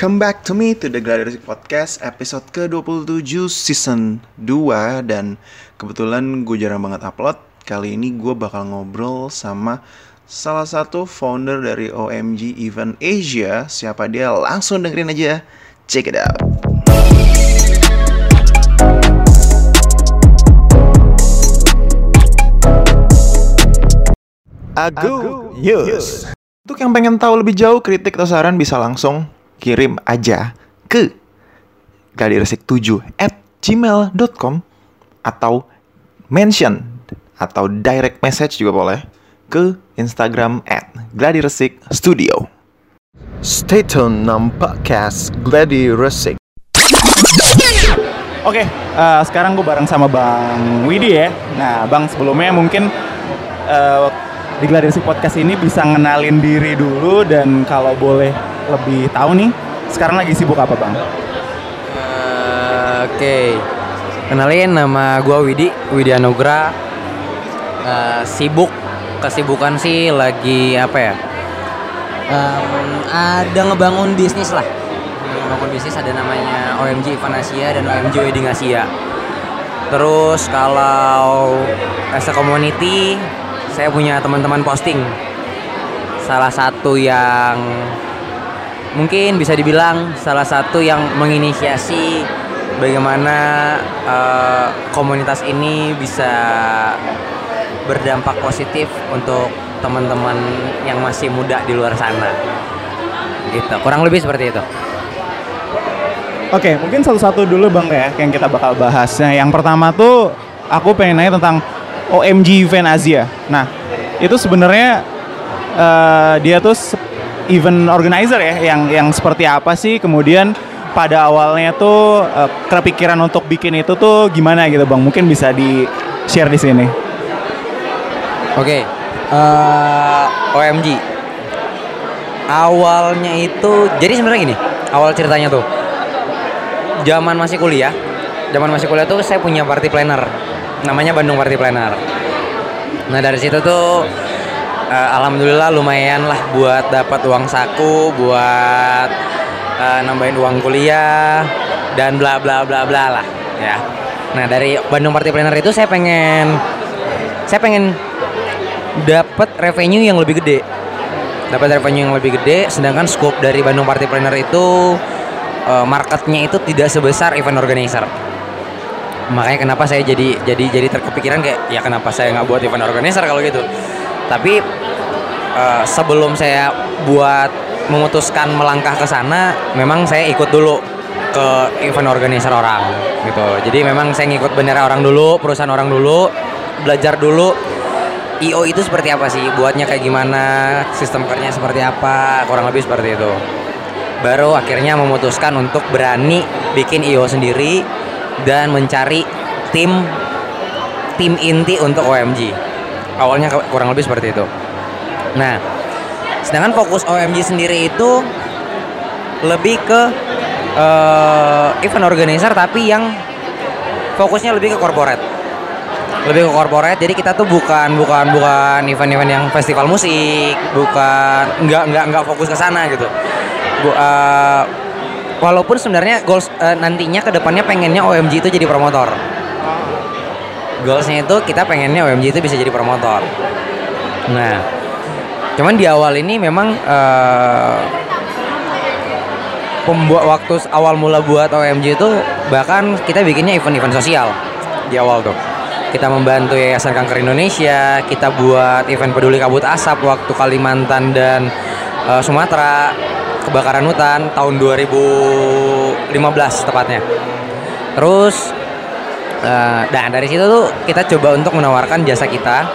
Welcome back to me to the Gladiator Podcast episode ke-27 season 2 Dan kebetulan gue jarang banget upload. Kali ini gue bakal ngobrol sama salah satu founder dari OMG Event Asia. Siapa dia? Langsung dengerin aja. Check it out. Agu News Untuk yang pengen tahu lebih jauh kritik atau saran bisa langsung kirim aja ke gladiresik7 at gmail.com atau mention atau direct message juga boleh ke Instagram at gladiresik studio. Stay tune nam podcast Gladi Resik. Oke, eh, sekarang gue bareng sama Bang Widi ya. Nah, Bang sebelumnya mungkin eh, di Gladiresik Podcast ini bisa ngenalin diri dulu dan kalau boleh lebih tahu nih, sekarang lagi sibuk apa Bang? Eh, Oke, kenalin nama gua Widi, Widi Anugrah. Eh, sibuk, kesibukan sih lagi apa ya? Em, ada ngebangun bisnis lah. Ngebangun bisnis ada namanya OMG Asia dan OMG Wedding Asia. Terus kalau as a community, saya punya teman-teman posting. Salah satu yang mungkin bisa dibilang salah satu yang menginisiasi bagaimana eh, komunitas ini bisa berdampak positif untuk teman-teman yang masih muda di luar sana. Gitu. Kurang lebih seperti itu. Oke, mungkin satu-satu dulu Bang ya yang kita bakal bahas. Nah, yang pertama tuh aku pengen nanya tentang OMG Event Asia. Nah, itu sebenarnya eh, dia tuh event organizer ya yang yang seperti apa sih? Kemudian pada awalnya tuh eh, kepikiran untuk bikin itu tuh gimana gitu Bang? Mungkin bisa di share di sini. Oke. eh, OMG. Awalnya itu jadi sebenarnya gini, awal ceritanya tuh. Zaman masih kuliah, zaman masih kuliah tuh saya punya party planner. Namanya Bandung Party Planner. Nah, dari situ tuh eh, alhamdulillah lumayan lah buat dapat uang saku, buat eh, nambahin uang kuliah dan bla bla bla bla lah ya. Nah, dari Bandung Party Planner itu saya pengen saya pengen dapat revenue yang lebih gede dapat revenue yang lebih gede sedangkan scope dari Bandung Party Planner itu eh, marketnya itu tidak sebesar event organizer makanya kenapa saya jadi jadi jadi terkepikiran kayak ya kenapa saya nggak buat event organizer kalau gitu. Tapi eh, sebelum saya buat memutuskan melangkah ke sana memang saya ikut dulu ke event organizer orang gitu. Jadi memang saya ngikut bendera orang dulu perusahaan orang dulu belajar dulu IO itu seperti apa sih? Buatnya kayak gimana? Sistem kerjanya seperti apa? Kurang lebih seperti itu. Baru akhirnya memutuskan untuk berani bikin IO sendiri dan mencari tim tim inti untuk OMG awalnya kurang lebih seperti itu. Nah sedangkan fokus OMG sendiri itu lebih ke eh, event organizer tapi yang fokusnya lebih ke corporate. Lebih ke corporate jadi kita tuh bukan bukan bukan event-event yang festival musik bukan nggak nggak nggak fokus ke sana gitu. Bu, eh, walaupun sebenarnya goals eh, nantinya ke depannya pengennya OMG itu jadi promotor. Goalsnya itu kita pengennya OMG itu bisa jadi promotor. Nah cuman di awal ini memang eh, pembuat waktu awal mula buat OMG itu bahkan kita bikinnya event-event sosial di awal tuh. Kita membantu Yayasan Kanker Indonesia, kita buat event peduli kabut asap waktu Kalimantan dan eh, Sumatera, kebakaran hutan tahun 2015 tepatnya. Terus eh, nah dari situ tuh kita coba untuk menawarkan jasa kita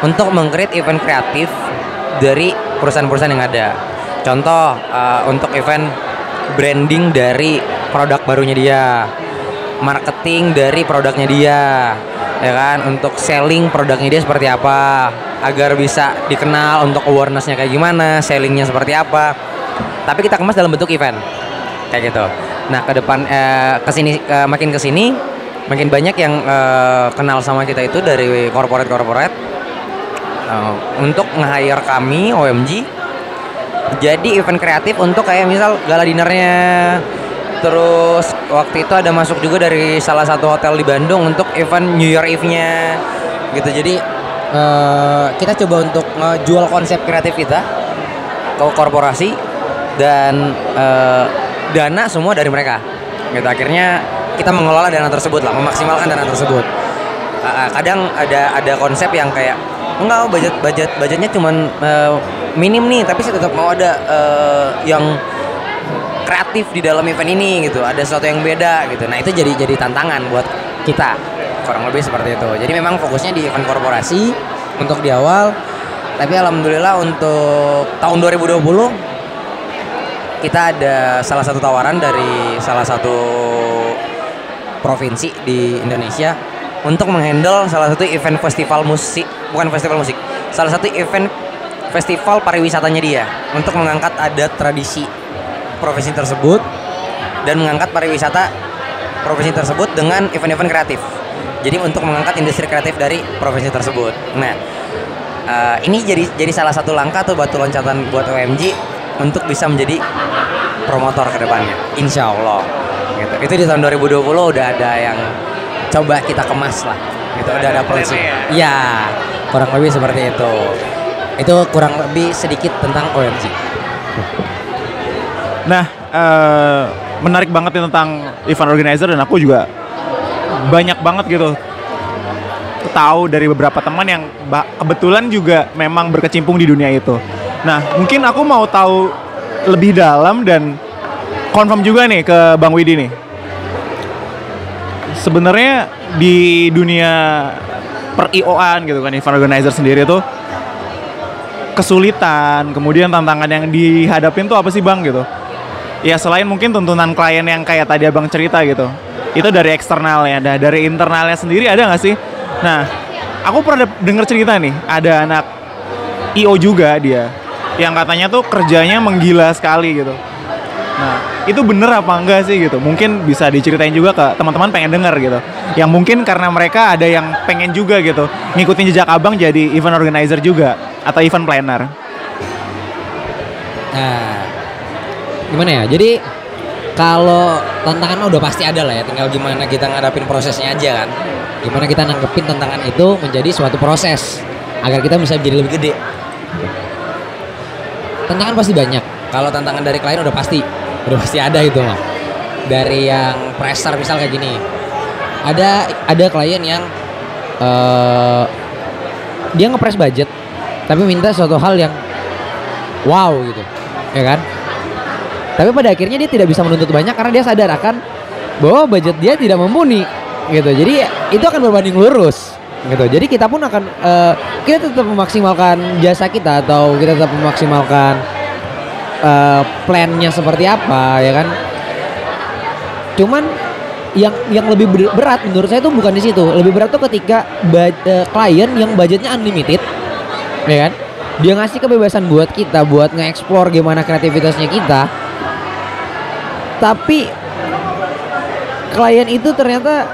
untuk mengcreate event kreatif dari perusahaan-perusahaan yang ada. Contoh eh, untuk event branding dari produk barunya dia, marketing dari produknya dia, ya kan untuk selling produknya dia seperti apa agar bisa dikenal untuk awarenessnya kayak gimana sellingnya seperti apa tapi kita kemas dalam bentuk event. Kayak gitu. Nah ke depan eh, ke sini eh, makin ke sini makin banyak yang eh, kenal sama kita itu dari corporate corporate Eh, untuk nge-hire kami OMG jadi event kreatif untuk kayak misal gala dinernya. Terus waktu itu ada masuk juga dari salah satu hotel di Bandung untuk event New Year Eve-nya. Gitu jadi eh, kita coba untuk ngejual konsep kreatif kita ke korporasi dan eh, dana semua dari mereka. Gitu akhirnya kita mengelola dana tersebut lah memaksimalkan dana tersebut. Uh, kadang ada ada konsep yang kayak enggak budget budget budgetnya cuman uh, minim nih tapi saya tetap mau ada uh, yang kreatif di dalam event ini gitu. Ada sesuatu yang beda gitu. Nah itu jadi jadi tantangan buat kita. Kurang lebih seperti itu. Jadi memang fokusnya di event korporasi untuk di awal. Tapi alhamdulillah untuk tahun 2020 kita ada salah satu tawaran dari salah satu provinsi di Indonesia untuk menghandle salah satu event festival musik bukan festival musik salah satu event festival pariwisatanya dia untuk mengangkat adat tradisi profesi tersebut dan mengangkat pariwisata profesi tersebut dengan event-event kreatif. Jadi untuk mengangkat industri kreatif dari profesi tersebut. Nah uh, ini jadi jadi salah satu langkah tuh batu loncatan buat OMG untuk bisa menjadi promotor ke depannya. Insya Allah. Gitu. itu di tahun 2020 udah ada yang coba kita kemas lah. Itu udah ada polisi ya? Kurang lebih seperti itu. Itu kurang lebih sedikit tentang OMG Nah, eh, menarik banget nih tentang event organizer dan aku juga banyak banget gitu tahu dari beberapa teman yang kebetulan juga memang berkecimpung di dunia itu. Nah, mungkin aku mau tahu lebih dalam dan confirm juga nih ke Bang Widi nih. Sebenarnya di dunia per IO-an gitu kan event organizer sendiri tuh kesulitan, kemudian tantangan yang dihadapin tuh apa sih Bang gitu? Ya selain mungkin tuntunan klien yang kayak tadi abang cerita gitu, itu dari eksternalnya, nah dari internalnya sendiri ada nggak sih? Nah, aku pernah de- denger cerita nih, ada anak IO juga dia, yang katanya tuh kerjanya menggila sekali gitu. Nah, itu bener apa enggak sih gitu? Mungkin bisa diceritain juga ke teman-teman pengen denger gitu. Yang mungkin karena mereka ada yang pengen juga gitu, ngikutin jejak abang jadi event organizer juga atau event planner. Nah, gimana ya? Jadi kalau tantangan udah pasti ada lah ya, tinggal gimana kita ngadapin prosesnya aja kan. Gimana kita nanggepin tantangan itu menjadi suatu proses agar kita bisa jadi lebih gede. Tantangan pasti banyak. Kalau tantangan dari klien udah pasti, udah pasti ada itu mah. Dari yang pressure misal kayak gini, ada ada klien yang eh dia ngepres budget, tapi minta suatu hal yang wow gitu, ya kan? Tapi pada akhirnya dia tidak bisa menuntut banyak karena dia sadar akan bahwa budget dia tidak mumpuni gitu. Jadi itu akan berbanding lurus gitu. Jadi kita pun akan eh, kita tetap memaksimalkan jasa kita atau kita tetap memaksimalkan eh, plannya seperti apa ya kan. Cuman yang yang lebih ber- berat menurut saya itu bukan di situ. Lebih berat tuh ketika eh, klien yang budgetnya unlimited ya kan. Dia ngasih kebebasan buat kita buat nge-explore gimana kreativitasnya kita tapi klien itu ternyata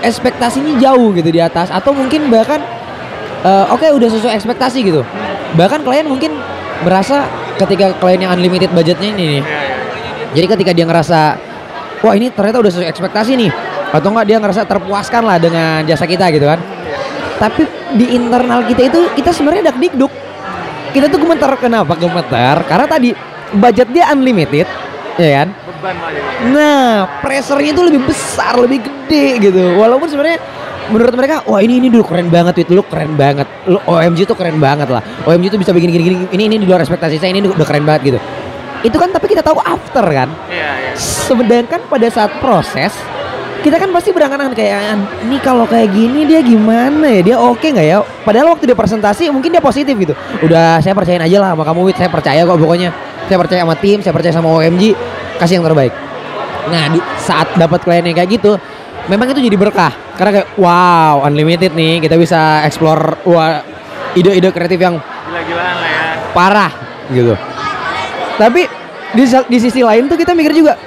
ekspektasinya jauh gitu di atas. Atau mungkin bahkan eh, oke udah sesuai ekspektasi gitu. Bahkan klien mungkin merasa ketika klien yang unlimited budgetnya ini nih. Jadi ketika dia ngerasa wah ini ternyata udah sesuai ekspektasi nih. Atau enggak dia ngerasa terpuaskan lah dengan jasa kita gitu kan. Tapi di internal kita itu kita sebenarnya dak dikduk kita tuh gemeter. Kenapa gemeter? Karena tadi budget dia unlimited ya kan nah pressure-nya itu lebih besar lebih gede gitu. Walaupun sebenarnya menurut mereka wah ini ini dulu keren banget itu lu keren banget. Lu OMG tuh keren banget lah. OMG tuh bisa begini gini, gini ini ini di luar ekspektasi saya ini udah keren banget gitu. Itu kan tapi kita tahu after kan? Sedangkan pada saat proses kita kan pasti berangan-angan kayak ini kalau kayak gini dia gimana ya? Dia oke nggak ya? Padahal waktu dia presentasi mungkin dia positif gitu. Udah saya percayain aja lah sama kamu Wit saya percaya kok pokoknya. Saya percaya sama tim saya percaya sama OMG kasih yang terbaik nah di saat dapat klien yang kayak gitu memang itu jadi berkah karena kayak wow unlimited nih kita bisa explore wah ide-ide kreatif yang Gila-gilaan lah ya. parah gitu. Tapi di, di sisi lain tuh kita mikir juga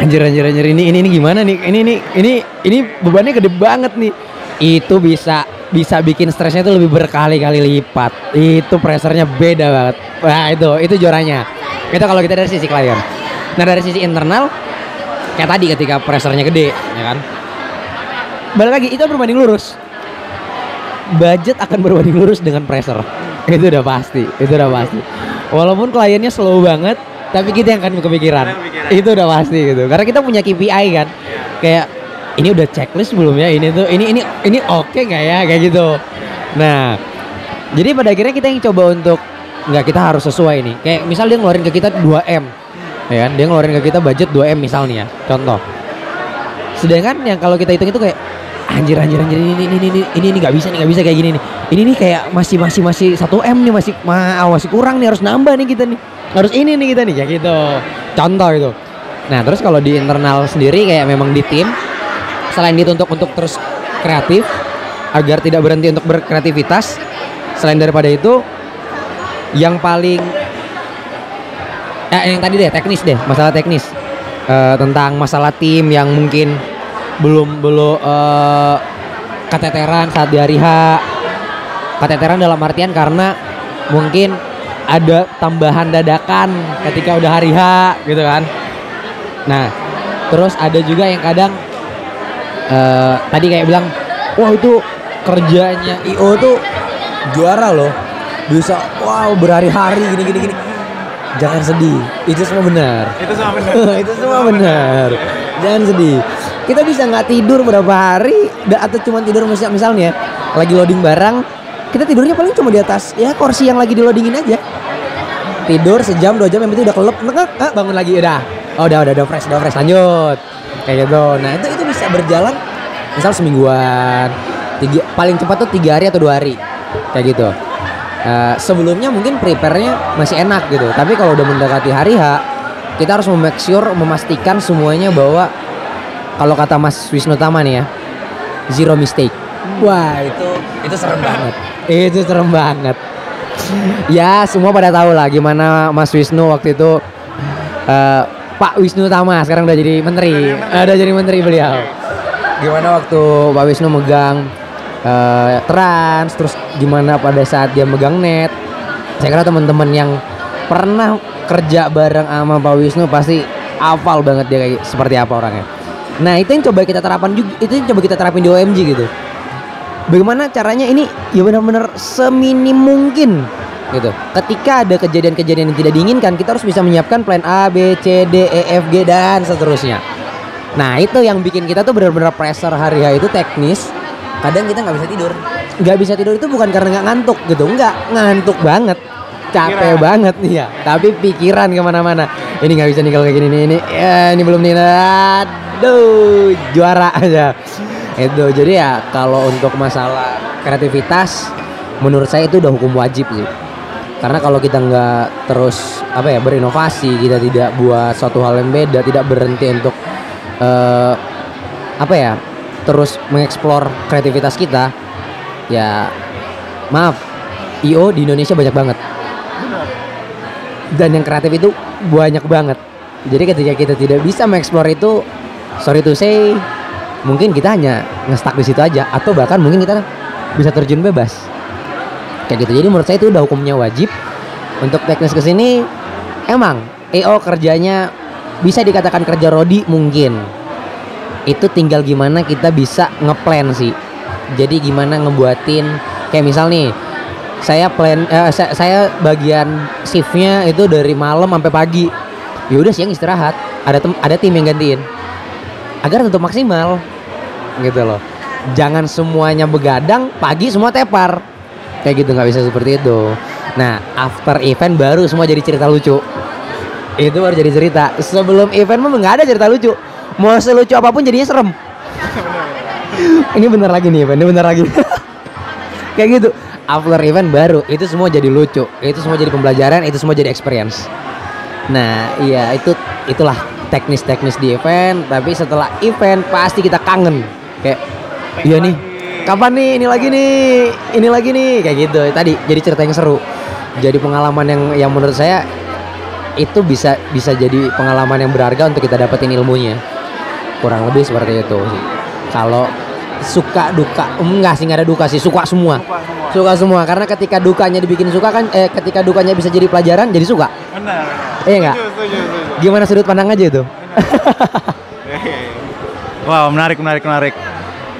anjir anjir anjir ini ini ini gimana nih? Ini ini ini ini bebannya gede banget nih. Itu bisa bisa bikin stresnya itu lebih berkali-kali lipat. Itu pressernya beda banget. Wah itu itu juaranya. Itu kalau kita dari sisi klien. Nah dari sisi internal kayak tadi ketika pressernya gede, ya kan? Balik lagi itu berbanding lurus. Budget akan berbanding lurus dengan pressure. Itu udah pasti, itu udah pasti. Walaupun kliennya slow banget, tapi kita yang akan kepikiran. Itu udah pasti gitu. Karena kita punya KPI kan. Kayak ini udah checklist belum ya ini tuh ini ini ini oke nggak ya kayak gitu. Nah, jadi pada akhirnya kita yang coba untuk nggak kita harus sesuai nih. Kayak misal dia ngeluarin ke kita 2 m, ya kan? Dia ngeluarin ke kita budget 2 m misalnya, contoh. Sedangkan yang kalau kita hitung itu kayak anjir anjir anjir ini ini ini ini ini nggak bisa nih nggak bisa kayak gini nih. Ini nih kayak masih masih masih 1 m nih masih ma, masih kurang nih harus nambah nih kita nih. Harus ini nih kita nih kayak gitu. Contoh itu. Nah, terus kalau di internal sendiri kayak memang di tim selain dituntut untuk terus kreatif agar tidak berhenti untuk berkreativitas selain daripada itu yang paling eh, yang tadi deh teknis deh masalah teknis. Eh, tentang masalah tim yang mungkin belum belum eh, keteteran saat di hari H. Keteteran dalam artian karena mungkin ada tambahan dadakan ketika udah hari H gitu kan. Nah terus ada juga yang kadang eh, tadi kayak bilang wah itu kerjanya IO tuh juara loh. Bisa wow berhari-hari gini gini jangan sedih. Itu semua benar. Itu sama benar. itu semua benar. Jangan sedih. Kita bisa nggak tidur berapa hari atau cuma tidur misal misalnya lagi loading barang kita tidurnya paling cuma di atas ya kursi yang lagi di loadingin aja. Tidur sejam dua jam yang penting udah kelep ngek ah, bangun lagi udah. Oh udah udah udah fresh udah fresh lanjut. Kayak gitu. Nah itu itu bisa berjalan misal semingguan. Tiga paling cepat tuh tiga hari atau dua hari. Kayak gitu Eh, sebelumnya mungkin prepare-nya masih enak gitu. Tapi kalau udah mendekati hari H kita harus make sure memastikan semuanya bahwa kalau kata Mas Wisnu Tama nih ya zero mistake. Wah itu itu serem banget. itu serem banget. Ya semua pada tahu lah gimana Mas Wisnu waktu itu eh, Pak Wisnu Tama sekarang udah jadi menteri. Eh, udah jadi menteri beliau. Gimana waktu Pak Wisnu megang eh, trans terus gimana pada saat dia megang net. Saya kira teman-teman yang pernah kerja bareng sama Pak Wisnu pasti hafal banget dia kayak seperti apa orangnya. Nah itu yang coba kita terapkan juga itu yang coba kita terapin di OMG gitu. Bagaimana caranya ini? Ya benar-benar seminim mungkin gitu. Ketika ada kejadian-kejadian yang tidak diinginkan kita harus bisa menyiapkan plan A B C D E F G dan seterusnya. Nah itu yang bikin kita tuh benar-benar pressure hari H itu teknis kadang kita nggak bisa tidur. Nggak bisa tidur itu bukan karena nggak ngantuk gitu. Nggak ngantuk banget. Capek banget nih ya tapi pikiran ke mana-mana. Ini nggak bisa nih kalau kayak gini nih ini. Ya ini belum nih. Aduh juara aja. Itu jadi ya kalau untuk masalah kreativitas menurut saya itu udah hukum wajib sih. Karena kalau kita nggak terus apa ya berinovasi kita tidak buat suatu hal yang beda tidak berhenti untuk eh, apa ya terus mengeksplor kreativitas kita ya maaf IO di Indonesia banyak banget. Dan yang kreatif itu banyak banget. Jadi ketika kita tidak bisa mengeksplor itu sorry to say mungkin kita hanya ngestak di situ aja atau bahkan mungkin kita bisa terjun bebas. Kayak gitu. Jadi menurut saya itu udah hukumnya wajib. Untuk teknis ke sini emang EO kerjanya bisa dikatakan kerja Rodi mungkin itu tinggal gimana kita bisa ngeplan sih. Jadi gimana ngebuatin kayak misal nih saya plan eh, saya, saya bagian shiftnya itu dari malam sampai pagi. Ya udah siang istirahat ada tem ada tim yang gantiin. Agar tetap maksimal gitu loh. Jangan semuanya begadang pagi semua tepar. Kayak gitu nggak bisa seperti itu. Nah after event baru semua jadi cerita lucu. Itu baru jadi cerita. Sebelum event memang nggak ada cerita lucu mau selucu apa pun jadinya serem. Ini bener lagi nih ini bener lagi. Kayak gitu. After event baru itu semua jadi lucu. Itu semua jadi pembelajaran itu semua jadi experience. Nah iya itu itulah teknis-teknis di event. Tapi setelah event pasti kita kangen. Kayak iya nih kapan nih? Ini lagi nih ini lagi nih. Kayak gitu. Tadi jadi cerita yang seru. Jadi pengalaman yang yang menurut saya itu bisa bisa jadi pengalaman yang berharga untuk kita dapetin ilmunya kurang lebih seperti itu sih. Kalau suka duka enggak sih nggak ada duka sih suka semua. Suka semua. Karena ketika dukanya dibikin suka kan eh ketika dukanya bisa jadi pelajaran jadi suka. Benar. iya nggak? Gimana sudut pandang aja itu? Wow, menarik, menarik, menarik.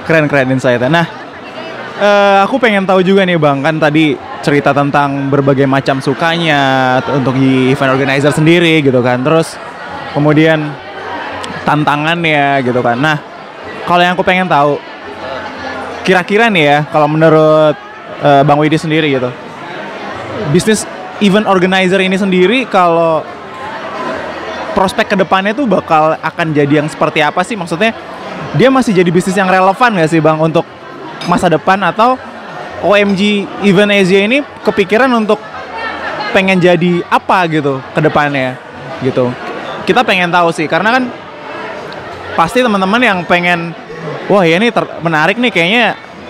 Keren, keren insight Nah, eh, aku pengen tahu juga nih bang, kan tadi cerita tentang berbagai macam sukanya untuk di event organizer sendiri gitu kan. Terus kemudian tantangannya gitu kan. Nah, kalau yang aku pengen tahu, kira-kira nih ya, kalau menurut eh, Bang Widi sendiri gitu, bisnis event organizer ini sendiri kalau prospek ke depannya tuh bakal akan jadi yang seperti apa sih? Maksudnya dia masih jadi bisnis yang relevan gak sih bang untuk masa depan? Atau OMG Event Asia ini kepikiran untuk pengen jadi apa gitu ke depannya gitu? Kita pengen tahu sih karena kan pasti teman-teman yang pengen wah ya ini menarik nih kayaknya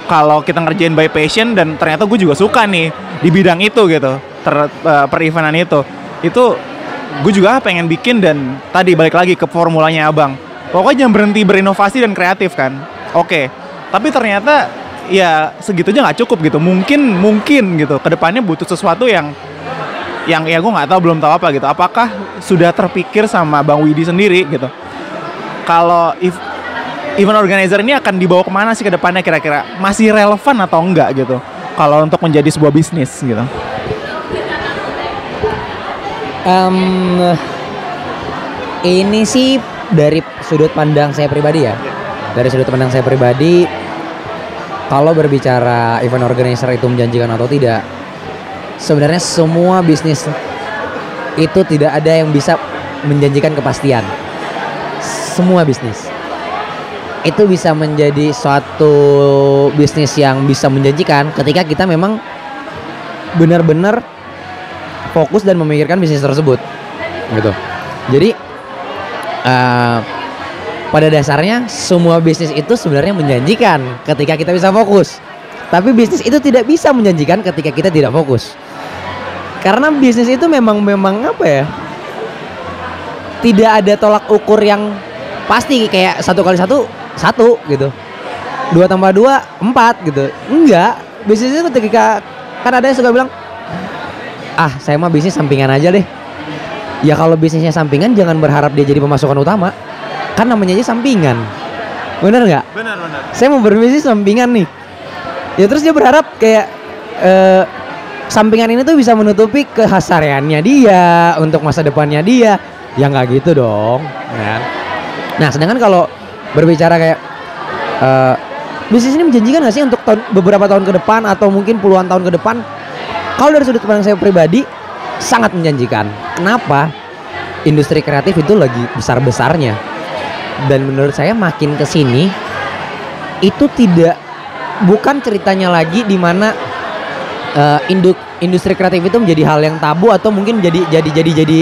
kalau kita ngerjain by passion dan ternyata gue juga suka nih di bidang itu gitu. Ter, eh, per eventan itu. Itu gue juga pengen bikin dan tadi balik lagi ke formulanya abang. Pokoknya jangan berhenti berinovasi dan kreatif kan. Oke. Tapi ternyata ya segitu aja nggak cukup gitu. Mungkin mungkin gitu. Ke depannya butuh sesuatu yang yang ya gue nggak tahu belum tahu apa gitu. Apakah sudah terpikir sama bang Widi sendiri gitu kalau if- event organizer ini akan dibawa ke mana sih ke depannya kira-kira masih relevan atau enggak gitu kalau untuk menjadi sebuah bisnis gitu Em, ini sih dari sudut pandang saya pribadi ya. Dari sudut pandang saya pribadi, kalau berbicara event organizer itu menjanjikan atau tidak, sebenarnya semua bisnis itu tidak ada yang bisa menjanjikan kepastian. Semua bisnis. Itu bisa menjadi suatu bisnis yang bisa menjanjikan ketika kita memang benar-benar fokus dan memikirkan bisnis tersebut. Gitu. Jadi eh, pada dasarnya semua bisnis itu sebenarnya menjanjikan ketika kita bisa fokus. Tapi bisnis itu tidak bisa menjanjikan ketika kita tidak fokus. Karena bisnis itu memang memang apa ya tidak ada tolak ukur yang pasti kayak satu kali satu satu gitu. Dua tambah dua empat gitu. Enggak. Bisnis itu ketika kan ada yang suka bilang ah saya mah bisnis sampingan aja deh. Ya kalau bisnisnya sampingan jangan berharap dia jadi pemasukan utama. Kan namanya aja sampingan. Bener nggak? Benar benar. Saya mau berbisnis sampingan nih. Ya terus dia berharap kayak eh, sampingan ini tuh bisa menutupi kehasariannya dia untuk masa depannya dia. Ya nggak gitu dong kan nah sedangkan kalau berbicara kayak eh, bisnis ini menjanjikan nggak sih untuk tahun, beberapa tahun ke depan atau mungkin puluhan tahun ke depan? Kalau dari sudut pandang saya pribadi sangat menjanjikan. Kenapa? Industri kreatif itu lagi besar besarnya dan menurut saya makin ke sini itu tidak bukan ceritanya lagi di mana eh, indu- industri kreatif itu menjadi hal yang tabu atau mungkin jadi jadi jadi jadi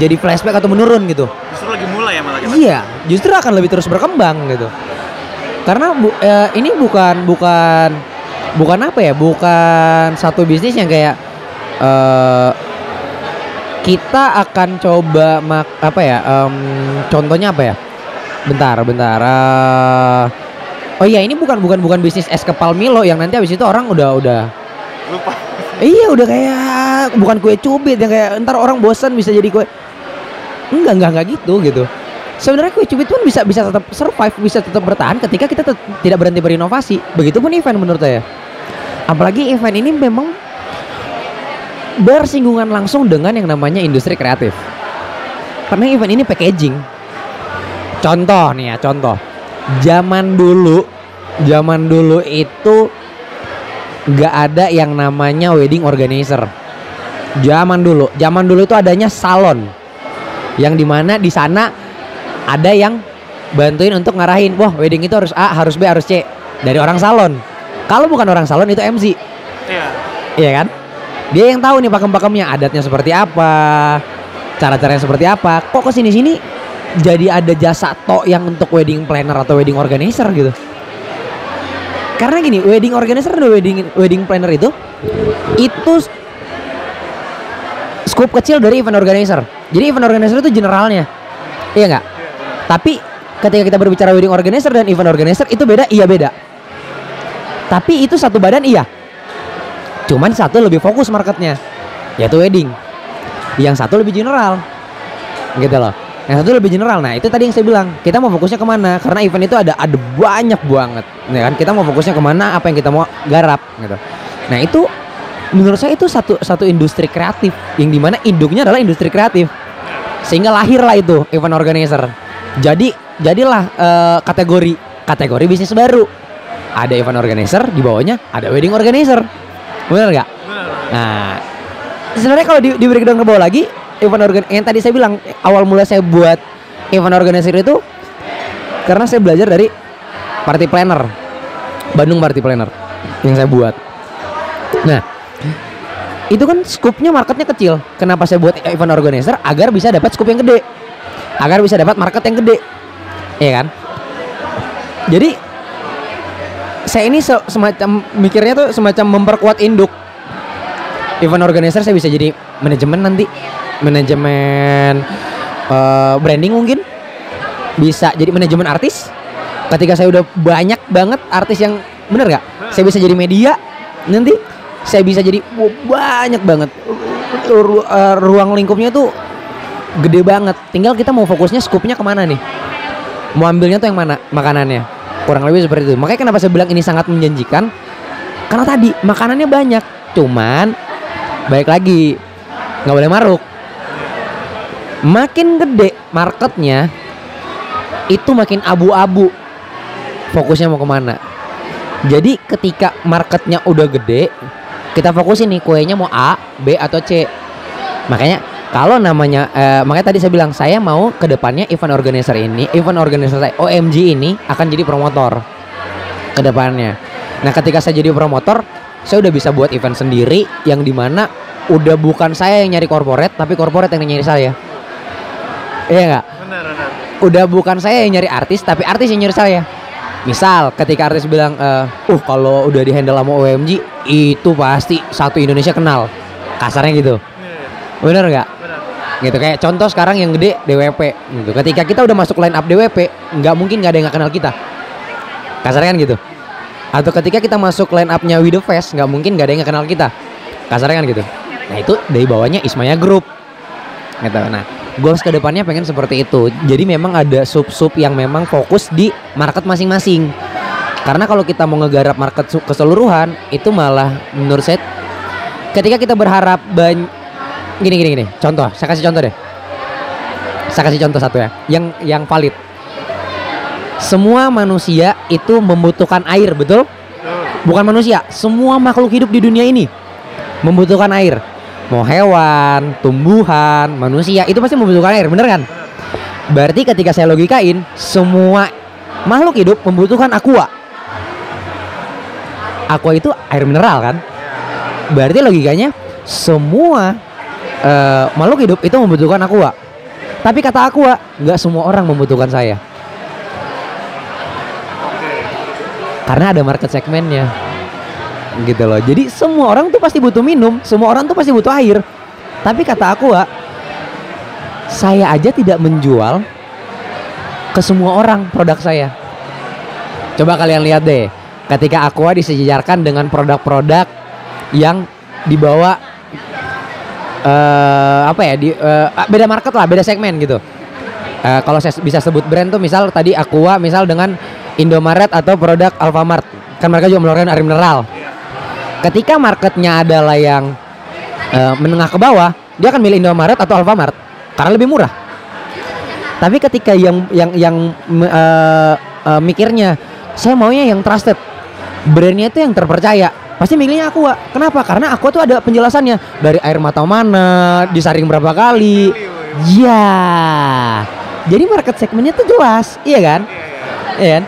jadi flashback atau menurun gitu. justru lagi malah Iya, justru akan lebih terus berkembang gitu. Karena bu- eh, ini bukan bukan bukan apa ya? Bukan satu bisnis yang kayak eh kita akan coba mak apa ya? em, contohnya apa ya? Bentar, bentar. eh, oh iya, ini bukan bukan bukan bisnis es kepal Milo yang nanti habis itu orang udah udah lupa Iya udah kayak bukan kue cubit yang kayak ntar orang bosan bisa jadi kue. Enggak enggak enggak gitu gitu. Sebenarnya kue cubit pun bisa bisa tetap survive, bisa tetap bertahan ketika kita tidak berhenti berinovasi. Begitupun event menurut saya. Apalagi event ini memang bersinggungan langsung dengan yang namanya industri kreatif. Karena event ini packaging. Contoh nih ya, contoh. Zaman dulu, zaman dulu itu nggak ada yang namanya wedding organizer. Zaman dulu, zaman dulu itu adanya salon. Yang di mana di sana ada yang bantuin untuk ngarahin, wah wedding itu harus A, harus B, harus C dari orang salon. Kalau bukan orang salon itu MC, iya iya kan? Dia yang tahu nih pakem-pakemnya, adatnya seperti apa, cara-caranya seperti apa. Kok ke sini sini jadi ada jasa tok yang untuk wedding planner atau wedding organizer gitu? Karena gini, wedding organizer dan wedding wedding planner itu itu scoop kecil dari event organizer. Jadi event organizer itu generalnya. Iya nggak? Tapi ketika kita berbicara wedding organizer dan event organizer itu beda, iya beda. Tapi itu satu badan iya. Cuman satu lebih fokus marketnya, yaitu wedding. Yang satu lebih general, gitu loh. Yang satu lebih general. Nah itu tadi yang saya bilang, kita mau fokusnya ke mana? Karena event itu ada ada banyak banget, ya kan? Kita mau fokusnya ke mana? Apa yang kita mau garap, gitu. Nah itu menurut saya itu satu satu industri kreatif yang di mana induknya adalah industri kreatif sehingga lahirlah itu event organizer jadi jadilah eh, kategori kategori bisnis baru. Ada event organizer di bawahnya ada wedding organizer. Benar nggak? Nah sebenarnya kalau di, di breakdown ke bawah lagi event organ yang tadi saya bilang awal mula saya buat event organizer itu karena saya belajar dari party planner. Bandung party planner yang saya buat. Nah itu kan skupnya marketnya kecil. Kenapa saya buat event organizer? Agar bisa dapat skup yang gede, agar bisa dapat market yang gede, ya kan? Jadi saya ini se- semacam mikirnya tuh semacam memperkuat induk. Event organizer saya bisa jadi manajemen nanti, manajemen eh, branding mungkin, bisa jadi manajemen artis. Ketika saya udah banyak banget artis yang bener gak? Saya bisa jadi media nanti saya bisa jadi wah, banyak banget Ru- eh, ruang lingkupnya tuh gede banget. Tinggal kita mau fokusnya skupnya ke mana nih? Mau ambilnya tuh yang mana? Makanannya. Kurang lebih seperti itu. Makanya kenapa saya bilang ini sangat menjanjikan? Karena tadi makanannya banyak. Cuman baik lagi nggak boleh maruk. Makin gede marketnya itu makin abu-abu fokusnya mau ke mana. Jadi ketika marketnya udah gede kita fokusin nih kuenya mau A, B atau C. Makanya kalau namanya eh, makanya tadi saya bilang saya mau ke depannya event organizer ini, event organizer saya OMG ini akan jadi promotor ke depannya. Nah, ketika saya jadi promotor, saya udah bisa buat event sendiri yang di mana udah bukan saya yang nyari corporate, tapi corporate yang nyari saya. Iya nggak? Udah bukan saya yang nyari artis, tapi artis yang nyari saya. Misal ketika artis bilang, eh, uh kalau udah di handle sama OMG itu pasti satu Indonesia kenal, kasarnya gitu. Bener nggak? Gitu kayak contoh sekarang yang gede DWP gitu. Ketika kita udah masuk line up DWP, nggak mungkin nggak ada yang nggak kenal kita. Kasarnya kan gitu. Atau ketika kita masuk line upnya We The Fest, nggak mungkin nggak ada yang nggak kenal kita. Kasarnya kan gitu. Nah itu dari bawahnya Ismaya Group. Gitu. Nah, goals ke depannya pengen seperti itu. Jadi memang ada sub-sub yang memang fokus di market masing-masing. Karena kalau kita mau ngegarap market keseluruhan, itu malah menurut saya ketika kita berharap banyak gini gini gini. Contoh, saya kasih contoh deh. Saya kasih contoh satu ya, yang yang valid. Semua manusia itu membutuhkan air, betul? Bukan manusia, semua makhluk hidup di dunia ini membutuhkan air. Mau hewan, tumbuhan, manusia itu pasti membutuhkan air, bener kan? Berarti ketika saya logikain, semua makhluk hidup membutuhkan aqua. Aqua itu air mineral kan? Berarti logikanya semua eh, makhluk hidup itu membutuhkan aqua. Tapi kata aqua, nggak semua orang membutuhkan saya. Karena ada market segmennya gitu loh. Jadi semua orang tuh pasti butuh minum, semua orang tuh pasti butuh air. Tapi kata aku, Wak, saya aja tidak menjual ke semua orang produk saya. Coba kalian lihat deh, ketika Aqua disejajarkan dengan produk-produk yang dibawa eh apa ya di eh, beda market lah, beda segmen gitu. Eh, kalau saya bisa sebut brand tuh misal tadi Aqua misal dengan Indomaret atau produk Alfamart. Kan mereka juga mengeluarkan air mineral. Ketika marketnya adalah yang eh, menengah ke bawah dia akan milih Indomaret atau Alfamart karena lebih murah. Tapi ketika yang yang yang eh, eh, mikirnya saya maunya yang trusted. Brandnya itu yang terpercaya pasti milihnya Aqua kenapa? Karena Aqua tuh ada penjelasannya. Dari air mata mana disaring berapa kali. Ya jadi market segmennya tuh jelas. Iya kan? Iya kan?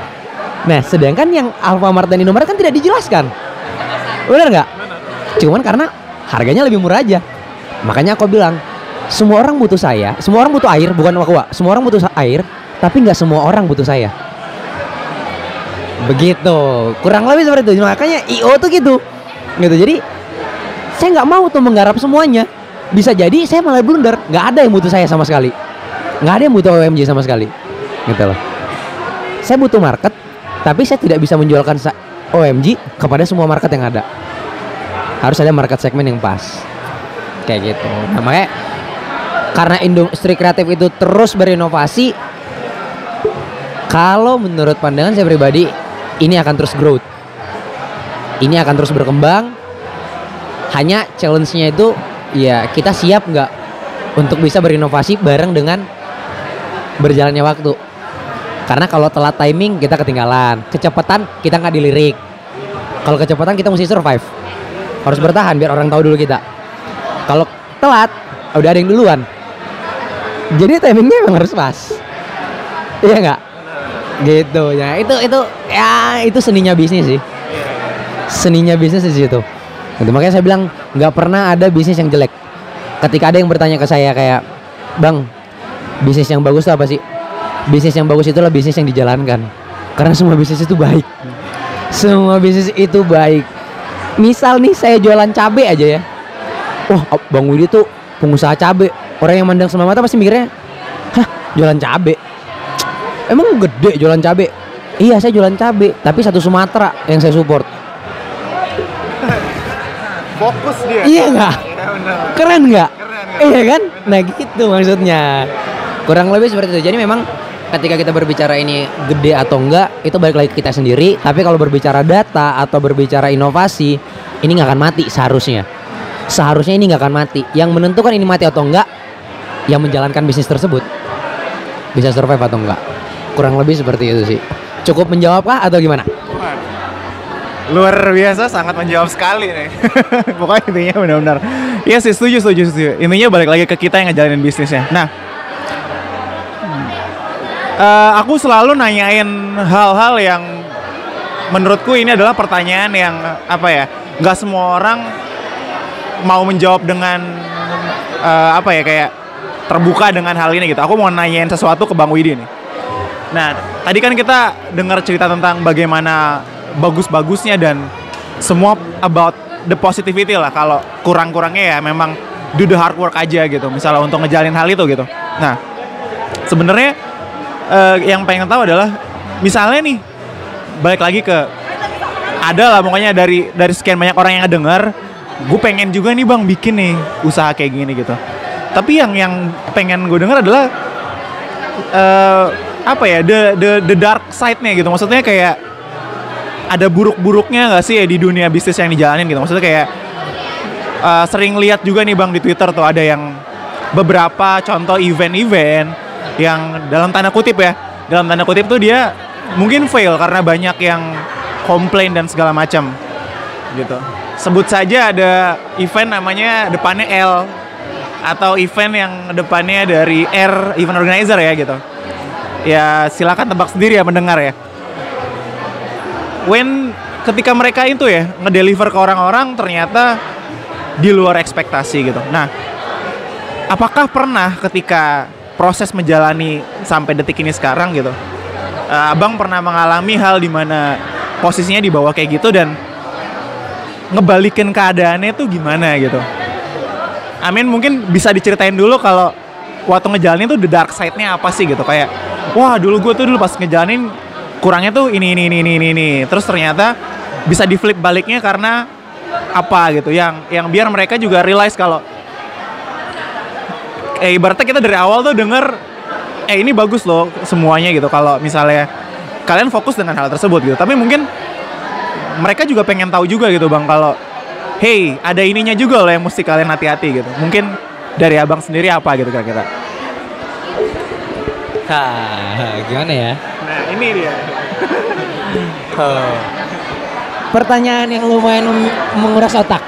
Nah sedangkan yang Alfamart dan Indomaret kan tidak dijelaskan. Bener nggak? Cuman karena harganya lebih murah aja. Makanya aku bilang semua orang butuh saya, semua orang butuh air, bukan aqua. Semua orang butuh air, tapi nggak semua orang butuh saya. Begitu, kurang lebih seperti itu. Makanya IO tuh gitu, gitu. Jadi saya nggak mau tuh menggarap semuanya. Bisa jadi saya malah blunder, nggak ada yang butuh saya sama sekali, nggak ada yang butuh OMG sama sekali, gitu loh. saya butuh market, tapi saya tidak bisa menjualkan OMG kepada semua market yang ada. Harus ada market segmen yang pas. Kayak gitu. Nah, makanya karena industri kreatif itu terus berinovasi, kalau menurut pandangan saya pribadi, ini akan terus growth. Ini akan terus berkembang. Hanya challenge-nya itu ya kita siap nggak untuk bisa berinovasi bareng dengan berjalannya waktu. Karena kalau telat timing kita ketinggalan, kecepatan kita nggak dilirik. Kalau kecepatan kita mesti survive, harus bertahan biar orang tahu dulu kita. Kalau telat, udah ada yang duluan. Jadi timingnya memang harus pas. Iya nggak? Gitu ya. Itu itu ya itu seninya bisnis sih. Seninya bisnis di situ. Gitu, makanya saya bilang nggak pernah ada bisnis yang jelek. Ketika ada yang bertanya ke saya kayak, bang, bisnis yang bagus itu apa sih? Bisnis yang bagus itulah bisnis yang dijalankan. Karena semua bisnis itu baik. Semua bisnis itu baik. Misal nih saya jualan cabe aja ya. Wah, Bang Widi tuh pengusaha cabe. Orang yang mandang semua mata pasti mikirnya, hah, jualan cabe. Emang gede jualan cabe? Iya, saya jualan cabe, tapi satu Sumatera yang saya support. Fokus dia. Iya nggak? Keren nggak? Iya kan? Nah gitu maksudnya. Kurang lebih seperti itu. Jadi memang ketika kita berbicara ini gede atau enggak, itu balik lagi ke kita sendiri. Tapi kalau berbicara data atau berbicara inovasi, ini nggak akan mati seharusnya. Seharusnya ini nggak akan mati. Yang menentukan ini mati atau enggak, yang menjalankan bisnis tersebut bisa survive atau enggak. Kurang lebih seperti itu sih. Cukup menjawab kah atau gimana? Luar biasa, sangat menjawab sekali nih. Pokoknya intinya benar-benar. Iya sih, setuju, setuju, setuju. Intinya balik lagi ke kita yang ngejalanin bisnisnya. Nah, eh, aku selalu nanyain hal-hal yang menurutku ini adalah pertanyaan yang apa ya? Nggak semua orang mau menjawab dengan eh, apa ya kayak terbuka dengan hal ini gitu. Aku mau nanyain sesuatu ke Bang Widi nih. Nah, tadi kan kita dengar cerita tentang bagaimana bagus-bagusnya dan semua about the positivity lah. Kalau kurang-kurangnya ya memang do the hard work aja gitu. Misalnya untuk ngejalin hal itu gitu. Nah, sebenarnya eh, yang pengen tahu adalah misalnya nih balik lagi ke ada lah pokoknya dari dari sekian banyak orang yang dengar gue pengen juga nih bang bikin nih usaha kayak gini gitu tapi yang yang pengen gue dengar adalah eh apa ya the the the dark side-nya gitu. Maksudnya kayak ada buruk-buruknya nggak sih ya di dunia bisnis yang dijalanin gitu? Maksudnya kayak eh, sering lihat juga nih bang di Twitter tuh ada yang beberapa contoh event-event yang dalam tanda kutip ya dalam tanda kutip tuh dia mungkin fail karena banyak yang komplain dan segala macam gitu. Sebut saja ada event namanya depannya L atau event yang depannya dari R event organizer ya gitu ya silakan tebak sendiri ya mendengar ya. When ketika mereka itu ya ngedeliver ke orang-orang ternyata di luar ekspektasi gitu. Nah apakah pernah ketika proses menjalani sampai detik ini sekarang gitu eh, abang pernah mengalami hal di mana posisinya di bawah kayak gitu dan ngebalikin keadaannya tuh gimana gitu? Amin mungkin bisa diceritain dulu kalau waktu ngejalanin tuh the dark side-nya apa sih gitu? Kayak wah dulu gue tuh dulu pas ngejalanin kurangnya tuh ini ini ini ini ini, terus ternyata bisa di flip baliknya karena apa gitu. Yang yang biar mereka juga realize kalau eh ibaratnya kita dari awal tuh denger eh ini bagus loh semuanya gitu. Kalau misalnya kalian fokus dengan hal tersebut gitu. Tapi mungkin mereka juga pengen tahu juga gitu bang kalau hey ada ininya juga loh yang mesti kalian hati-hati gitu. Mungkin dari abang sendiri apa gitu kira-kira Hah, gimana ya? nah ini dia Pertanyaan yang lumayan menguras otak.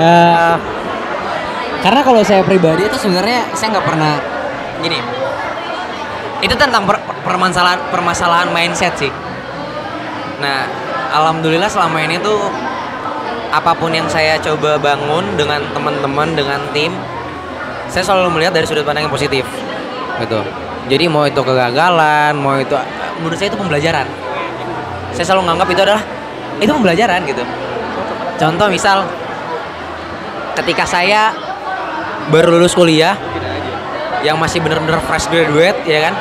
Eh, karena kalau saya pribadi itu sebenarnya saya nggak pernah gini. Itu tentang per- permasalahan permasalahan mindset sih. Nah, alhamdulillah selama ini tuh apa pun yang saya coba bangun dengan teman-teman dengan tim, saya selalu melihat dari sudut pandang yang positif, gitu. Jadi mau itu kegagalan, mau itu menurut saya itu pembelajaran. Saya selalu menganggap itu adalah itu pembelajaran gitu. Contoh misal ketika saya baru lulus kuliah yang masih bener-bener fresh graduate ya kan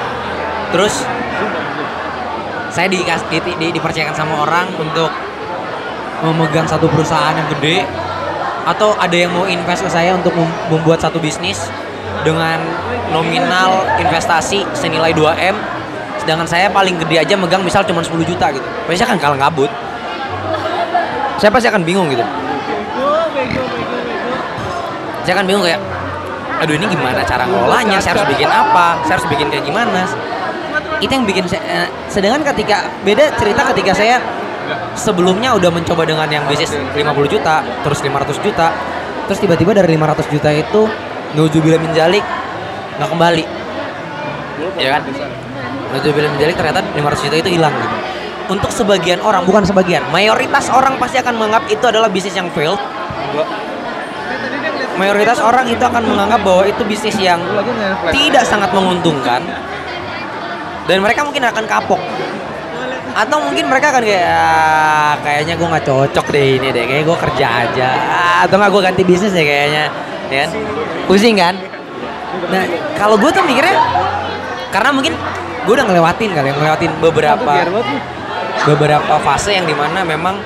terus saya dikas, di, di, dipercayakan sama orang untuk memegang satu perusahaan yang gede atau ada yang mau invest ke saya untuk mem- membuat satu bisnis dengan nominal investasi senilai 2M sedangkan saya paling gede aja megang misal cuma 10 juta gitu. Pasti akan kalah kabut saya pasti akan bingung gitu. Saya akan bingung kayak aduh ini gimana cara ngelolanya? Saya harus bikin apa? Saya harus bikin kayak gimana? Itu yang bikin saya eh, sedangkan ketika beda cerita ketika saya sebelumnya udah mencoba dengan yang bisnis 50 juta terus 500 juta terus tiba-tiba dari 500 juta itu Nauzubillah min jalik nggak kembali. Ya kan? Nauzubillah min jalik ternyata 500 juta itu hilang gitu. Untuk sebagian orang bukan sebagian mayoritas orang pasti akan menganggap itu adalah bisnis yang failed mayoritas orang itu akan menganggap bahwa itu bisnis yang tidak sangat menguntungkan. Dan mereka mungkin akan kapok. Atau mungkin mereka akan kayak "Ah, kayaknya gue nggak cocok deh ini deh kayak gue kerja aja. Ah, atau nggak gue ganti bisnis deh kayaknya ya kan? Pusing kan? Nah kalau gue tuh mikirnya karena mungkin gue udah ngelewatin kali ya, ngelewatin beberapa beberapa fase yang di mana memang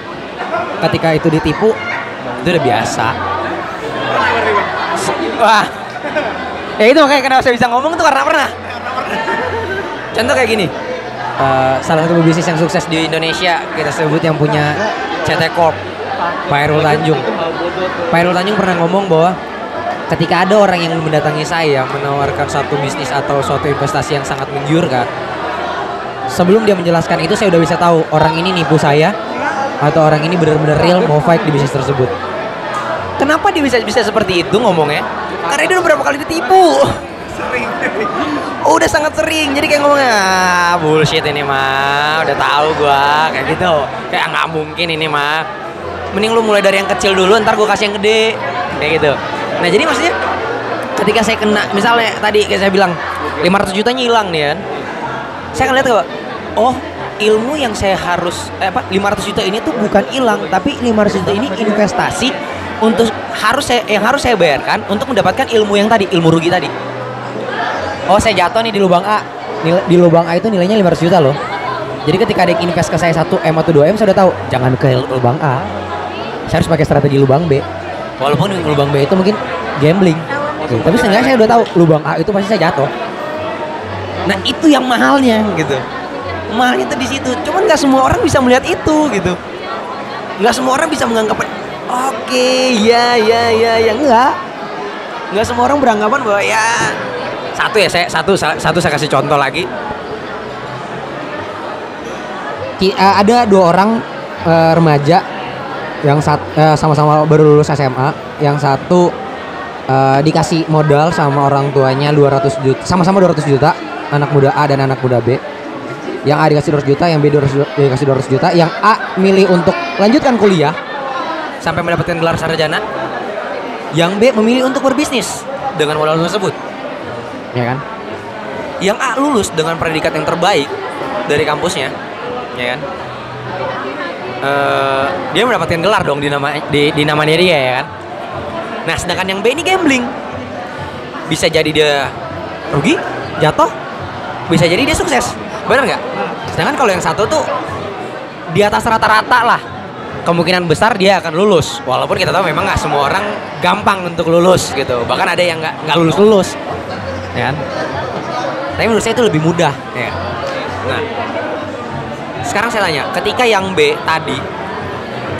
ketika itu ditipu itu udah biasa. Wah. Ya itu makanya kenapa saya bisa ngomong tuh karena pernah. Contoh kayak gini. Eh, salah satu bisnis yang sukses di Indonesia kita sebut yang punya CT Corp Pak Hairul Tanjung. Pak Hairul Tanjung pernah ngomong bahwa ketika ada orang yang mendatangi saya menawarkan satu bisnis atau suatu investasi yang sangat menggiurkan sebelum dia menjelaskan itu saya udah bisa tahu orang ini nipu saya atau orang ini benar-benar real mau fight di bisnis tersebut. Kenapa dia bisa bisa seperti itu ngomongnya? Karena dia udah berapa kali ditipu. Oh, udah sangat sering. Jadi kayak ngomongnya ah, bullshit ini mah udah tahu gua. Kayak gitu. Kayak nggak mungkin ini mah mending lu mulai dari yang kecil dulu ntar gua kasih yang gede. Kayak gitu nah jadi maksudnya ketika saya kena misalnya tadi kayak saya bilang 500 jutanya hilang nih kan? Saya akan lihat bahwa oh ilmu yang saya harus eh, apa 500 juta ini tuh bukan hilang tapi 500 juta ini investasi untuk harus saya yang harus saya bayarkan untuk mendapatkan ilmu yang tadi ilmu rugi tadi. Oh saya jatuh nih di lubang A. Di lubang A itu nilainya 500 juta loh. Jadi ketika ada yang invest ke saya 1 M atau 2 M saya udah tahu jangan ke lubang A. Saya harus pakai strategi lubang B. Walaupun lubang B itu mungkin gambling. Oke, tapi seenggaknya saya udah tahu lubang A itu pasti saya jatuh. Nah itu yang mahalnya gitu. Mahalnya itu di situ. Cuman nggak semua orang bisa melihat itu gitu. Nggak semua orang bisa menganggap oke ya ya ya ya. Enggak nggak semua orang beranggapan bahwa ya satu ya saya satu satu saya kasih contoh lagi. Eh, ada dua orang eh, remaja yang eh, sama-sama baru lulus SMA yang satu eh, dikasih modal sama orang tuanya 200 juta sama-sama 200 juta anak muda A dan anak muda B. Yang A dikasih 200 juta yang B 200 ju- dikasih 200 juta. Yang A milih untuk lanjutkan kuliah sampai mendapatkan gelar sarjana. Yang B memilih untuk berbisnis dengan modal tersebut. Ya kan? Yang A lulus dengan predikat yang terbaik dari kampusnya. Ya kan? Eh, dia mendapatkan gelar dong di nama di, di namanya dia ya kan nah sedangkan yang B ini gambling. Bisa jadi dia rugi jatuh bisa jadi dia sukses. Benar nggak? Sedangkan kalau yang satu tuh di atas rata-rata lah. Kemungkinan besar dia akan lulus. Walaupun kita tahu memang nggak semua orang gampang untuk lulus gitu. Bahkan ada yang nggak nggak lulus lulus ya kan? Tapi menurut saya itu lebih mudah ya. Nah sekarang saya tanya ketika yang B tadi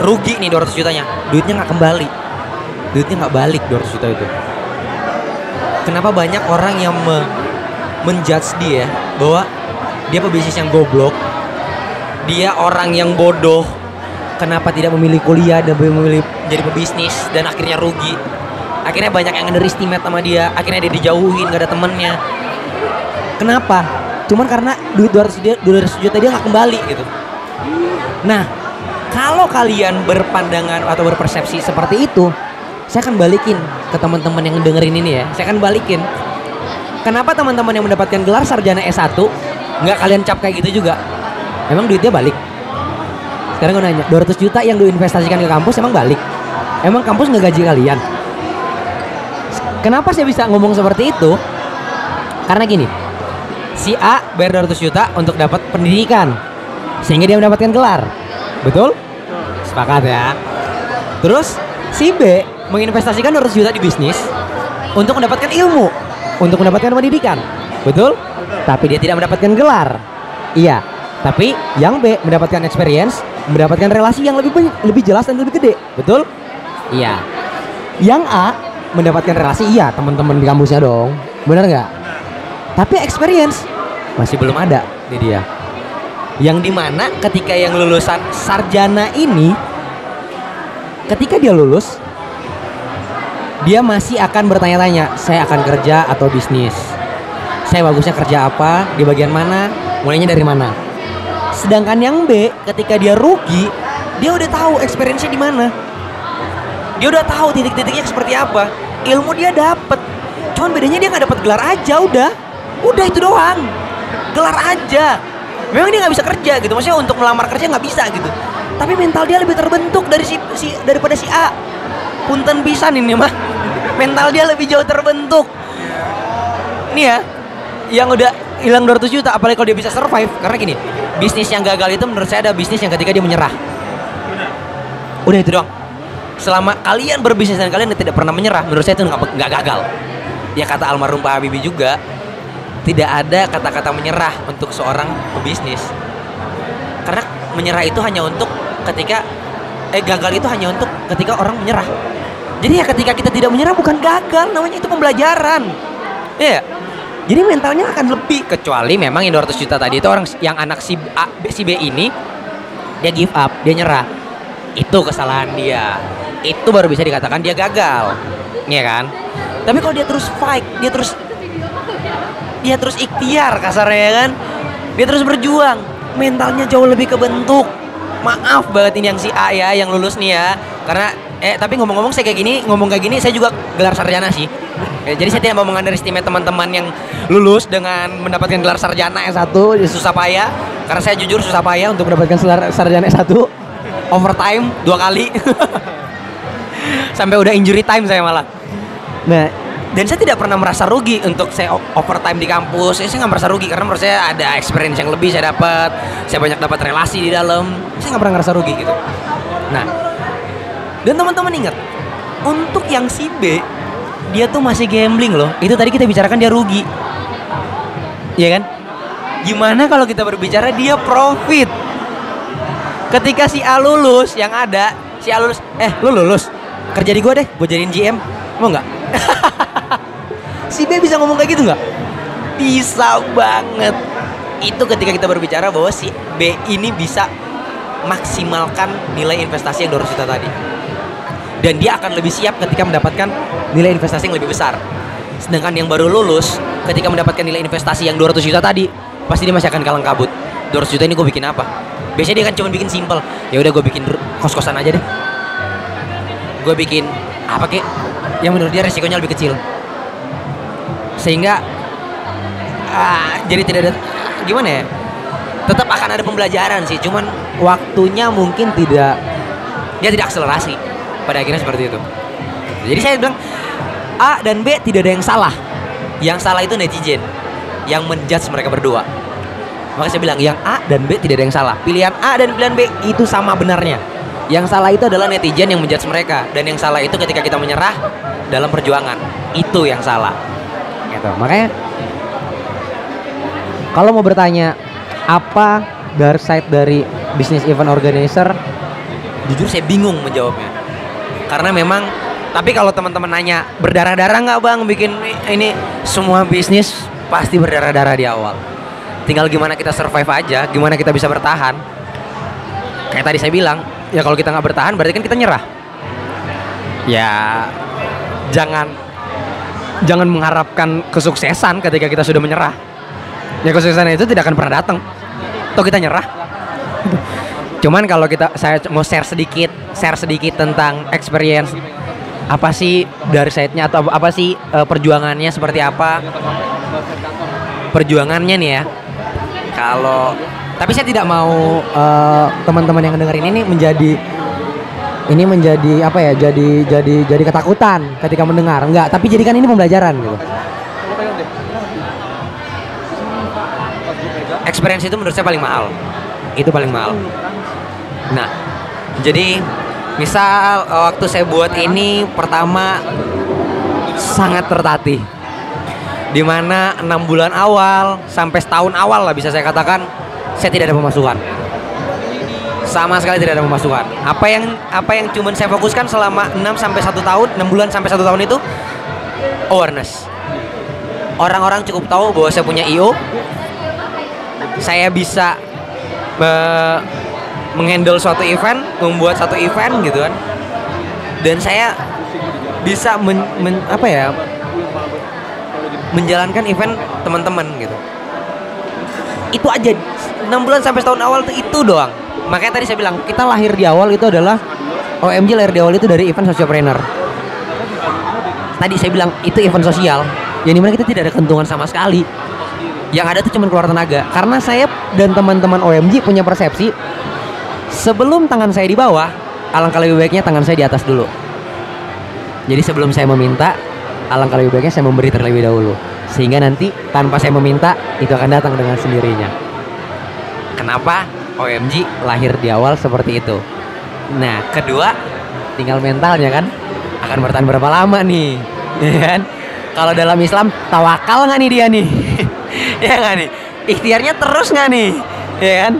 rugi nih 200 jutanya duitnya nggak kembali duitnya nggak balik 200 juta itu. Kenapa banyak orang yang me- menjudge dia bahwa dia pebisnis yang goblok dia orang yang bodoh kenapa tidak memilih kuliah dan memilih jadi pebisnis dan akhirnya rugi? Akhirnya banyak yang underestimate sama dia akhirnya dia dijauhin gak ada temennya. Kenapa? Cuman karena duit 200 dia 200 juta dia nggak kembali gitu. Nah kalau kalian berpandangan atau berpersepsi seperti itu saya akan balikin ke teman-teman yang dengerin ini ya. Saya akan balikin. Kenapa teman-teman yang mendapatkan gelar sarjana S1 nggak kalian cap kayak gitu juga? Emang duitnya balik? Sekarang gue nanya 200 juta yang diinvestasikan ke kampus emang balik? Emang kampus nggak gaji kalian? Kenapa saya bisa ngomong seperti itu? Karena gini si A bayar 200 juta untuk dapat pendidikan sehingga dia mendapatkan gelar. Betul? Sepakat ya. Terus si B menginvestasikan 200 juta di bisnis untuk mendapatkan ilmu, untuk mendapatkan pendidikan. Betul? Tapi dia tidak mendapatkan gelar. Iya. Tapi yang B mendapatkan experience, mendapatkan relasi yang lebih lebih jelas dan lebih gede. Betul? Iya. Yang A mendapatkan relasi iya teman-teman di kampusnya dong. Benar nggak? Tapi experience masih belum ada di dia. Yang di mana ketika yang lulusan sarjana ini ketika dia lulus dia masih akan bertanya-tanya saya akan kerja atau bisnis? Saya bagusnya kerja apa? Di bagian mana? Mulainya dari mana? Sedangkan yang B ketika dia rugi dia udah tahu experience-nya di mana. Dia udah tahu titik-titiknya seperti apa. Ilmu dia dapet. Cuman bedanya dia nggak dapat gelar aja udah. Udah itu doang. Gelar aja. Memang dia nggak bisa kerja gitu. Maksudnya untuk melamar kerja nggak bisa gitu. Tapi mental dia lebih terbentuk dari si, si daripada si A punten pisan ini mah. Mental dia lebih jauh terbentuk. Nih ya yang udah hilang 200 juta apalagi kalau dia bisa survive. Karena gini bisnis yang gagal itu menurut saya ada bisnis yang ketika dia menyerah. Udah itu dong selama kalian berbisnis dan kalian tidak pernah menyerah menurut saya itu nggak gagal. Ya kata almarhum Pak Habibie juga tidak ada kata-kata menyerah untuk seorang pebisnis. Karena menyerah itu hanya untuk ketika eh gagal itu hanya untuk ketika orang menyerah. Jadi ya ketika kita tidak menyerah bukan gagal namanya itu pembelajaran. Iya jadi mentalnya akan lebih kecuali memang yang 200 juta tadi itu orang yang anak si A, B, si B ini dia give up dia nyerah. Itu kesalahan dia. Itu baru bisa dikatakan dia gagal. Iya kan? Tapi kalau dia terus fight dia terus dia terus ikhtiar kasarnya ya kan? Dia terus berjuang mentalnya jauh lebih kebentuk maaf banget ini yang si A ya yang lulus nih ya. Karena eh tapi ngomong-ngomong saya kayak gini ngomong kayak gini saya juga gelar sarjana sih. Eh, jadi saya tidak mau mengunderestimate teman-teman yang lulus dengan mendapatkan gelar sarjana S1 ya susah payah. Karena saya jujur susah payah untuk mendapatkan gelar sarjana S1 overtime dua kali. Sampai udah injury time saya malah. Nah dan saya tidak pernah merasa rugi untuk saya overtime di kampus. Saya nggak merasa rugi karena menurut saya ada experience yang lebih saya dapat. Saya banyak dapat relasi di dalam. Saya nggak pernah ngerasa rugi gitu. Nah, dan teman-teman ingat, untuk yang si B, dia tuh masih gambling loh. Itu tadi kita bicarakan dia rugi, Iya kan? Gimana kalau kita berbicara dia profit? Ketika si A lulus, yang ada si A lulus, eh lu lulus, kerja di gua deh, gua jadiin GM, mau nggak? si B bisa ngomong kayak gitu nggak? Bisa banget. Itu ketika kita berbicara bahwa si B ini bisa maksimalkan nilai investasi yang 200 juta tadi. Dan dia akan lebih siap ketika mendapatkan nilai investasi yang lebih besar. Sedangkan yang baru lulus ketika mendapatkan nilai investasi yang 200 juta tadi, pasti dia masih akan kalang kabut. 200 juta ini gue bikin apa? Biasanya dia kan cuma bikin simple. Ya udah gue bikin kos-kosan aja deh. Gue bikin apa kek? Yang menurut dia resikonya lebih kecil. Sehingga ah, jadi tidak ada gimana ya? Tetap akan ada pembelajaran sih, cuman waktunya mungkin tidak dia tidak akselerasi. Pada akhirnya seperti itu. Jadi saya bilang A dan B tidak ada yang salah. Yang salah itu netizen yang menjudge mereka berdua. Maka saya bilang yang A dan B tidak ada yang salah. Pilihan A dan pilihan B itu sama benarnya. Yang salah itu adalah netizen yang menjudge mereka dan yang salah itu ketika kita menyerah dalam perjuangan. Itu yang salah. Gitu. Makanya kalau mau bertanya apa dark side dari bisnis event organizer, jujur saya bingung menjawabnya. Karena memang tapi kalau teman-teman nanya berdarah-darah nggak bang bikin ini semua bisnis pasti berdarah-darah di awal. Tinggal gimana kita survive aja, gimana kita bisa bertahan. Kayak tadi saya bilang, ya kalau kita nggak bertahan berarti kan kita nyerah. Ya jangan jangan mengharapkan kesuksesan ketika kita sudah menyerah. Ya kesuksesan itu tidak akan pernah datang. Atau kita nyerah. Cuman kalau kita saya mau share sedikit, share sedikit tentang experience apa sih dari side-nya atau apa sih eh, perjuangannya seperti apa? Perjuangannya nih ya. Kalau tapi saya tidak mau eh, teman-teman yang dengerin ini menjadi ini menjadi apa ya? Jadi jadi jadi ketakutan ketika mendengar. Enggak, tapi jadikan ini pembelajaran gitu. Experience itu menurut saya paling mahal. itu paling mahal. Nah, jadi misal eh, waktu saya buat ini pertama sangat tertatih. Di mana enam bulan awal sampai setahun awal lah bisa saya katakan saya tidak ada pemasukan. Sama sekali tidak ada pemasukan. Apa yang apa yang cuman saya fokuskan selama 6 sampai satu tahun, 6 bulan sampai satu tahun itu awareness. Orang-orang cukup tahu bahwa saya punya IO. Saya bisa me- menghandle suatu event, membuat satu event gitu kan. Dan saya bisa men- men- apa ya? menjalankan event teman-teman gitu. Itu aja 6 bulan sampai setahun awal itu doang. Makanya tadi saya bilang kita lahir di awal itu adalah OMG lahir di awal itu dari event socialpreneur. Tadi saya bilang itu event sosial yang di mana kita tidak ada keuntungan sama sekali. Yang ada tuh cuma keluar tenaga. Karena saya dan teman-teman OMG punya persepsi sebelum tangan saya di bawah, alangkah lebih baiknya tangan saya di atas dulu. Jadi sebelum saya meminta, alangkah lebih baiknya saya memberi terlebih dahulu. Sehingga nanti tanpa saya meminta, itu akan datang dengan sendirinya. Kenapa OMG lahir di awal seperti itu? Nah, kedua, tinggal mentalnya kan. Akan bertahan berapa lama nih? Ya kan? Kalau dalam Islam, tawakal nggak nih dia nih? ya nggak nih? Ikhtiarnya terus nggak nih? Ya kan?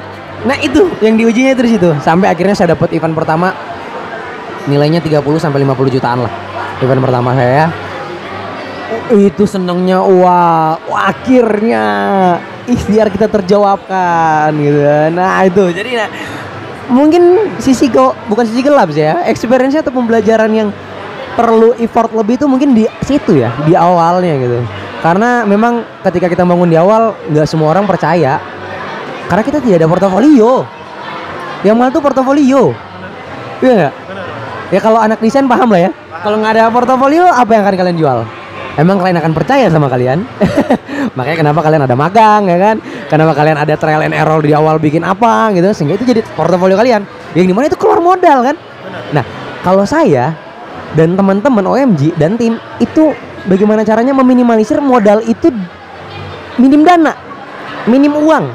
Nah itu yang diujinya terus itu sampai akhirnya saya dapat event pertama nilainya 30 sampai 50 jutaan lah event pertama saya itu senengnya wah wah, akhirnya ikhtiar kita terjawabkan gitu. Nah itu. Jadi nah mungkin sisi kok bukan sisi gelap sih ya. Experience atau pembelajaran yang perlu effort lebih itu mungkin di situ ya di awalnya gitu. Karena memang ketika kita bangun di awal nggak semua orang percaya. Karena kita tidak ada portofolio. Yang mahal tuh portofolio. Iya nggak? Ya kalau anak desain paham lah ya. Kalau nggak ada portofolio apa yang akan kalian jual emang kalian akan percaya sama kalian? Makanya kenapa kalian ada magang ya kan? Kenapa kalian ada trial and error di awal bikin apa gitu sehingga itu jadi portofolio kalian. Yang di mana itu keluar modal kan? Nah kalau saya dan teman-teman OMG dan tim itu bagaimana caranya meminimalisir modal itu minim dana minim uang.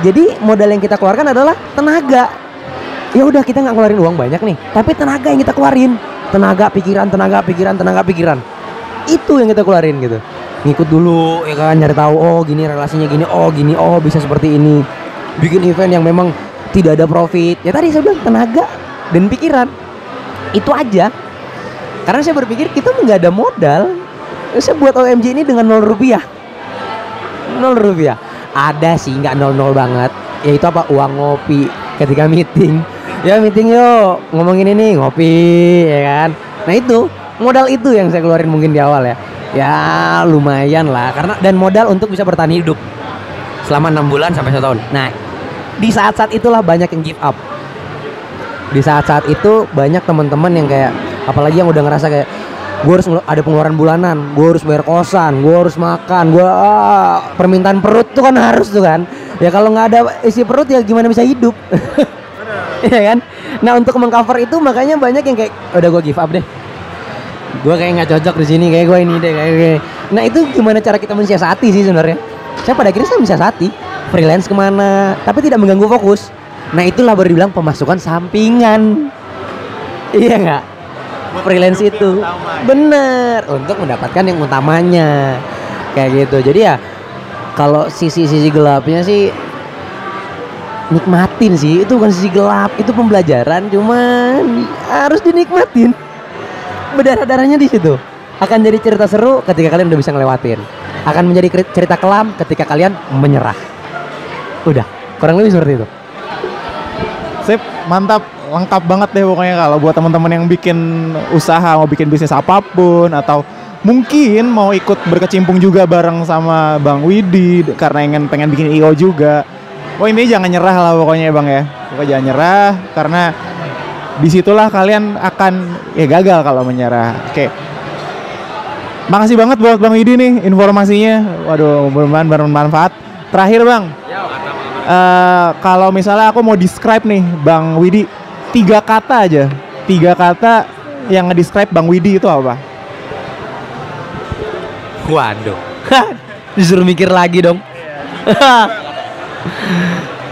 Jadi modal yang kita keluarkan adalah tenaga. Ya udah kita nggak ngeluarin uang banyak nih tapi tenaga yang kita keluarin. Tenaga pikiran tenaga pikiran tenaga pikiran itu yang kita keluarin gitu. Ngikut dulu ya kan? Nyari tahu oh gini relasinya gini oh gini oh bisa seperti ini. Bikin event yang memang tidak ada profit. Ya tadi saya bilang tenaga dan pikiran. Itu aja. Karena saya berpikir kita nggak ada modal. Saya buat OMG ini dengan nol rupiah. Nol rupiah. Ada sih nggak nol nol banget yaitu apa? Uang ngopi ketika meeting. Ya meeting yuk. Ngomongin ini ngopi ya kan? Nah itu modal itu yang saya keluarin mungkin di awal ya. Ya lumayan lah karena dan modal untuk bisa bertahan hidup selama enam bulan sampai satu tahun. Nah di saat-saat itulah banyak yang give up. Di saat-saat itu banyak teman-teman yang kayak apalagi yang udah ngerasa kayak gue harus ada pengeluaran bulanan gue harus bayar kosan gue harus makan gue ah, permintaan perut tuh kan harus tuh kan. Ya kalau nggak ada isi perut ya gimana bisa hidup? Iya kan? Nah untuk mengcover itu makanya banyak yang kayak udah gue give up deh gue kayak nggak cocok di sini kayak gue ini deh kayak kayak nah itu gimana cara kita mensiasati sih sebenarnya? Saya pada akhirnya saya mensiasati? Freelance ke mana? Tapi tidak mengganggu fokus. Nah itulah baru dibilang pemasukan sampingan. Iya nggak? Freelance itu. bener. Untuk mendapatkan yang utamanya. Kayak gitu. Jadi ya kalau sisi-sisi gelapnya sih nikmatin sih. Itu bukan sisi gelap itu pembelajaran. Cuman harus dinikmatin berdarah darahnya di situ. Akan jadi cerita seru ketika kalian udah bisa ngelewatin. Akan menjadi cerita kelam ketika kalian menyerah. Udah kurang lebih seperti itu. Sip, mantap, lengkap banget deh pokoknya kalau buat teman-teman yang bikin usaha, mau bikin bisnis apa pun atau mungkin mau ikut berkecimpung juga bareng sama Bang Widi karena ingin pengen bikin IO juga. Oh ini jangan nyerah lah pokoknya ya Bang ya. Pokoknya jangan nyerah karena di situlah kalian akan ya gagal kalau menyerah. Oke. Makasih banget buat Bang Widi nih informasinya. Waduh, mudah-mudahan bermanfaat. Terakhir Bang, Eh, kalau misalnya aku mau describe nih Bang Widi tiga kata aja tiga kata yang nge-describe Bang Widi itu apa? Waduh. Iya. disuruh mikir lagi dong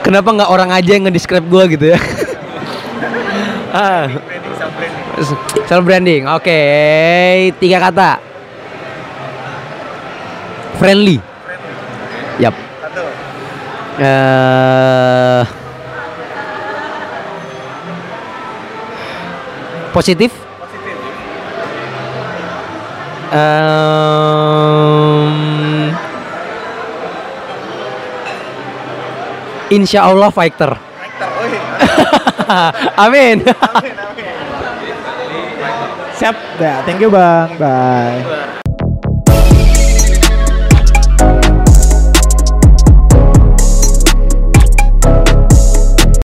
Kenapa nggak orang aja yang nge-describe gue gitu ya? Ah. Self branding. Oke, tiga kata. Friendly. Yap. Eh, positif. Em, Insya Allah fighter. Amin. Siap. Ya, thank you Bang. Bye.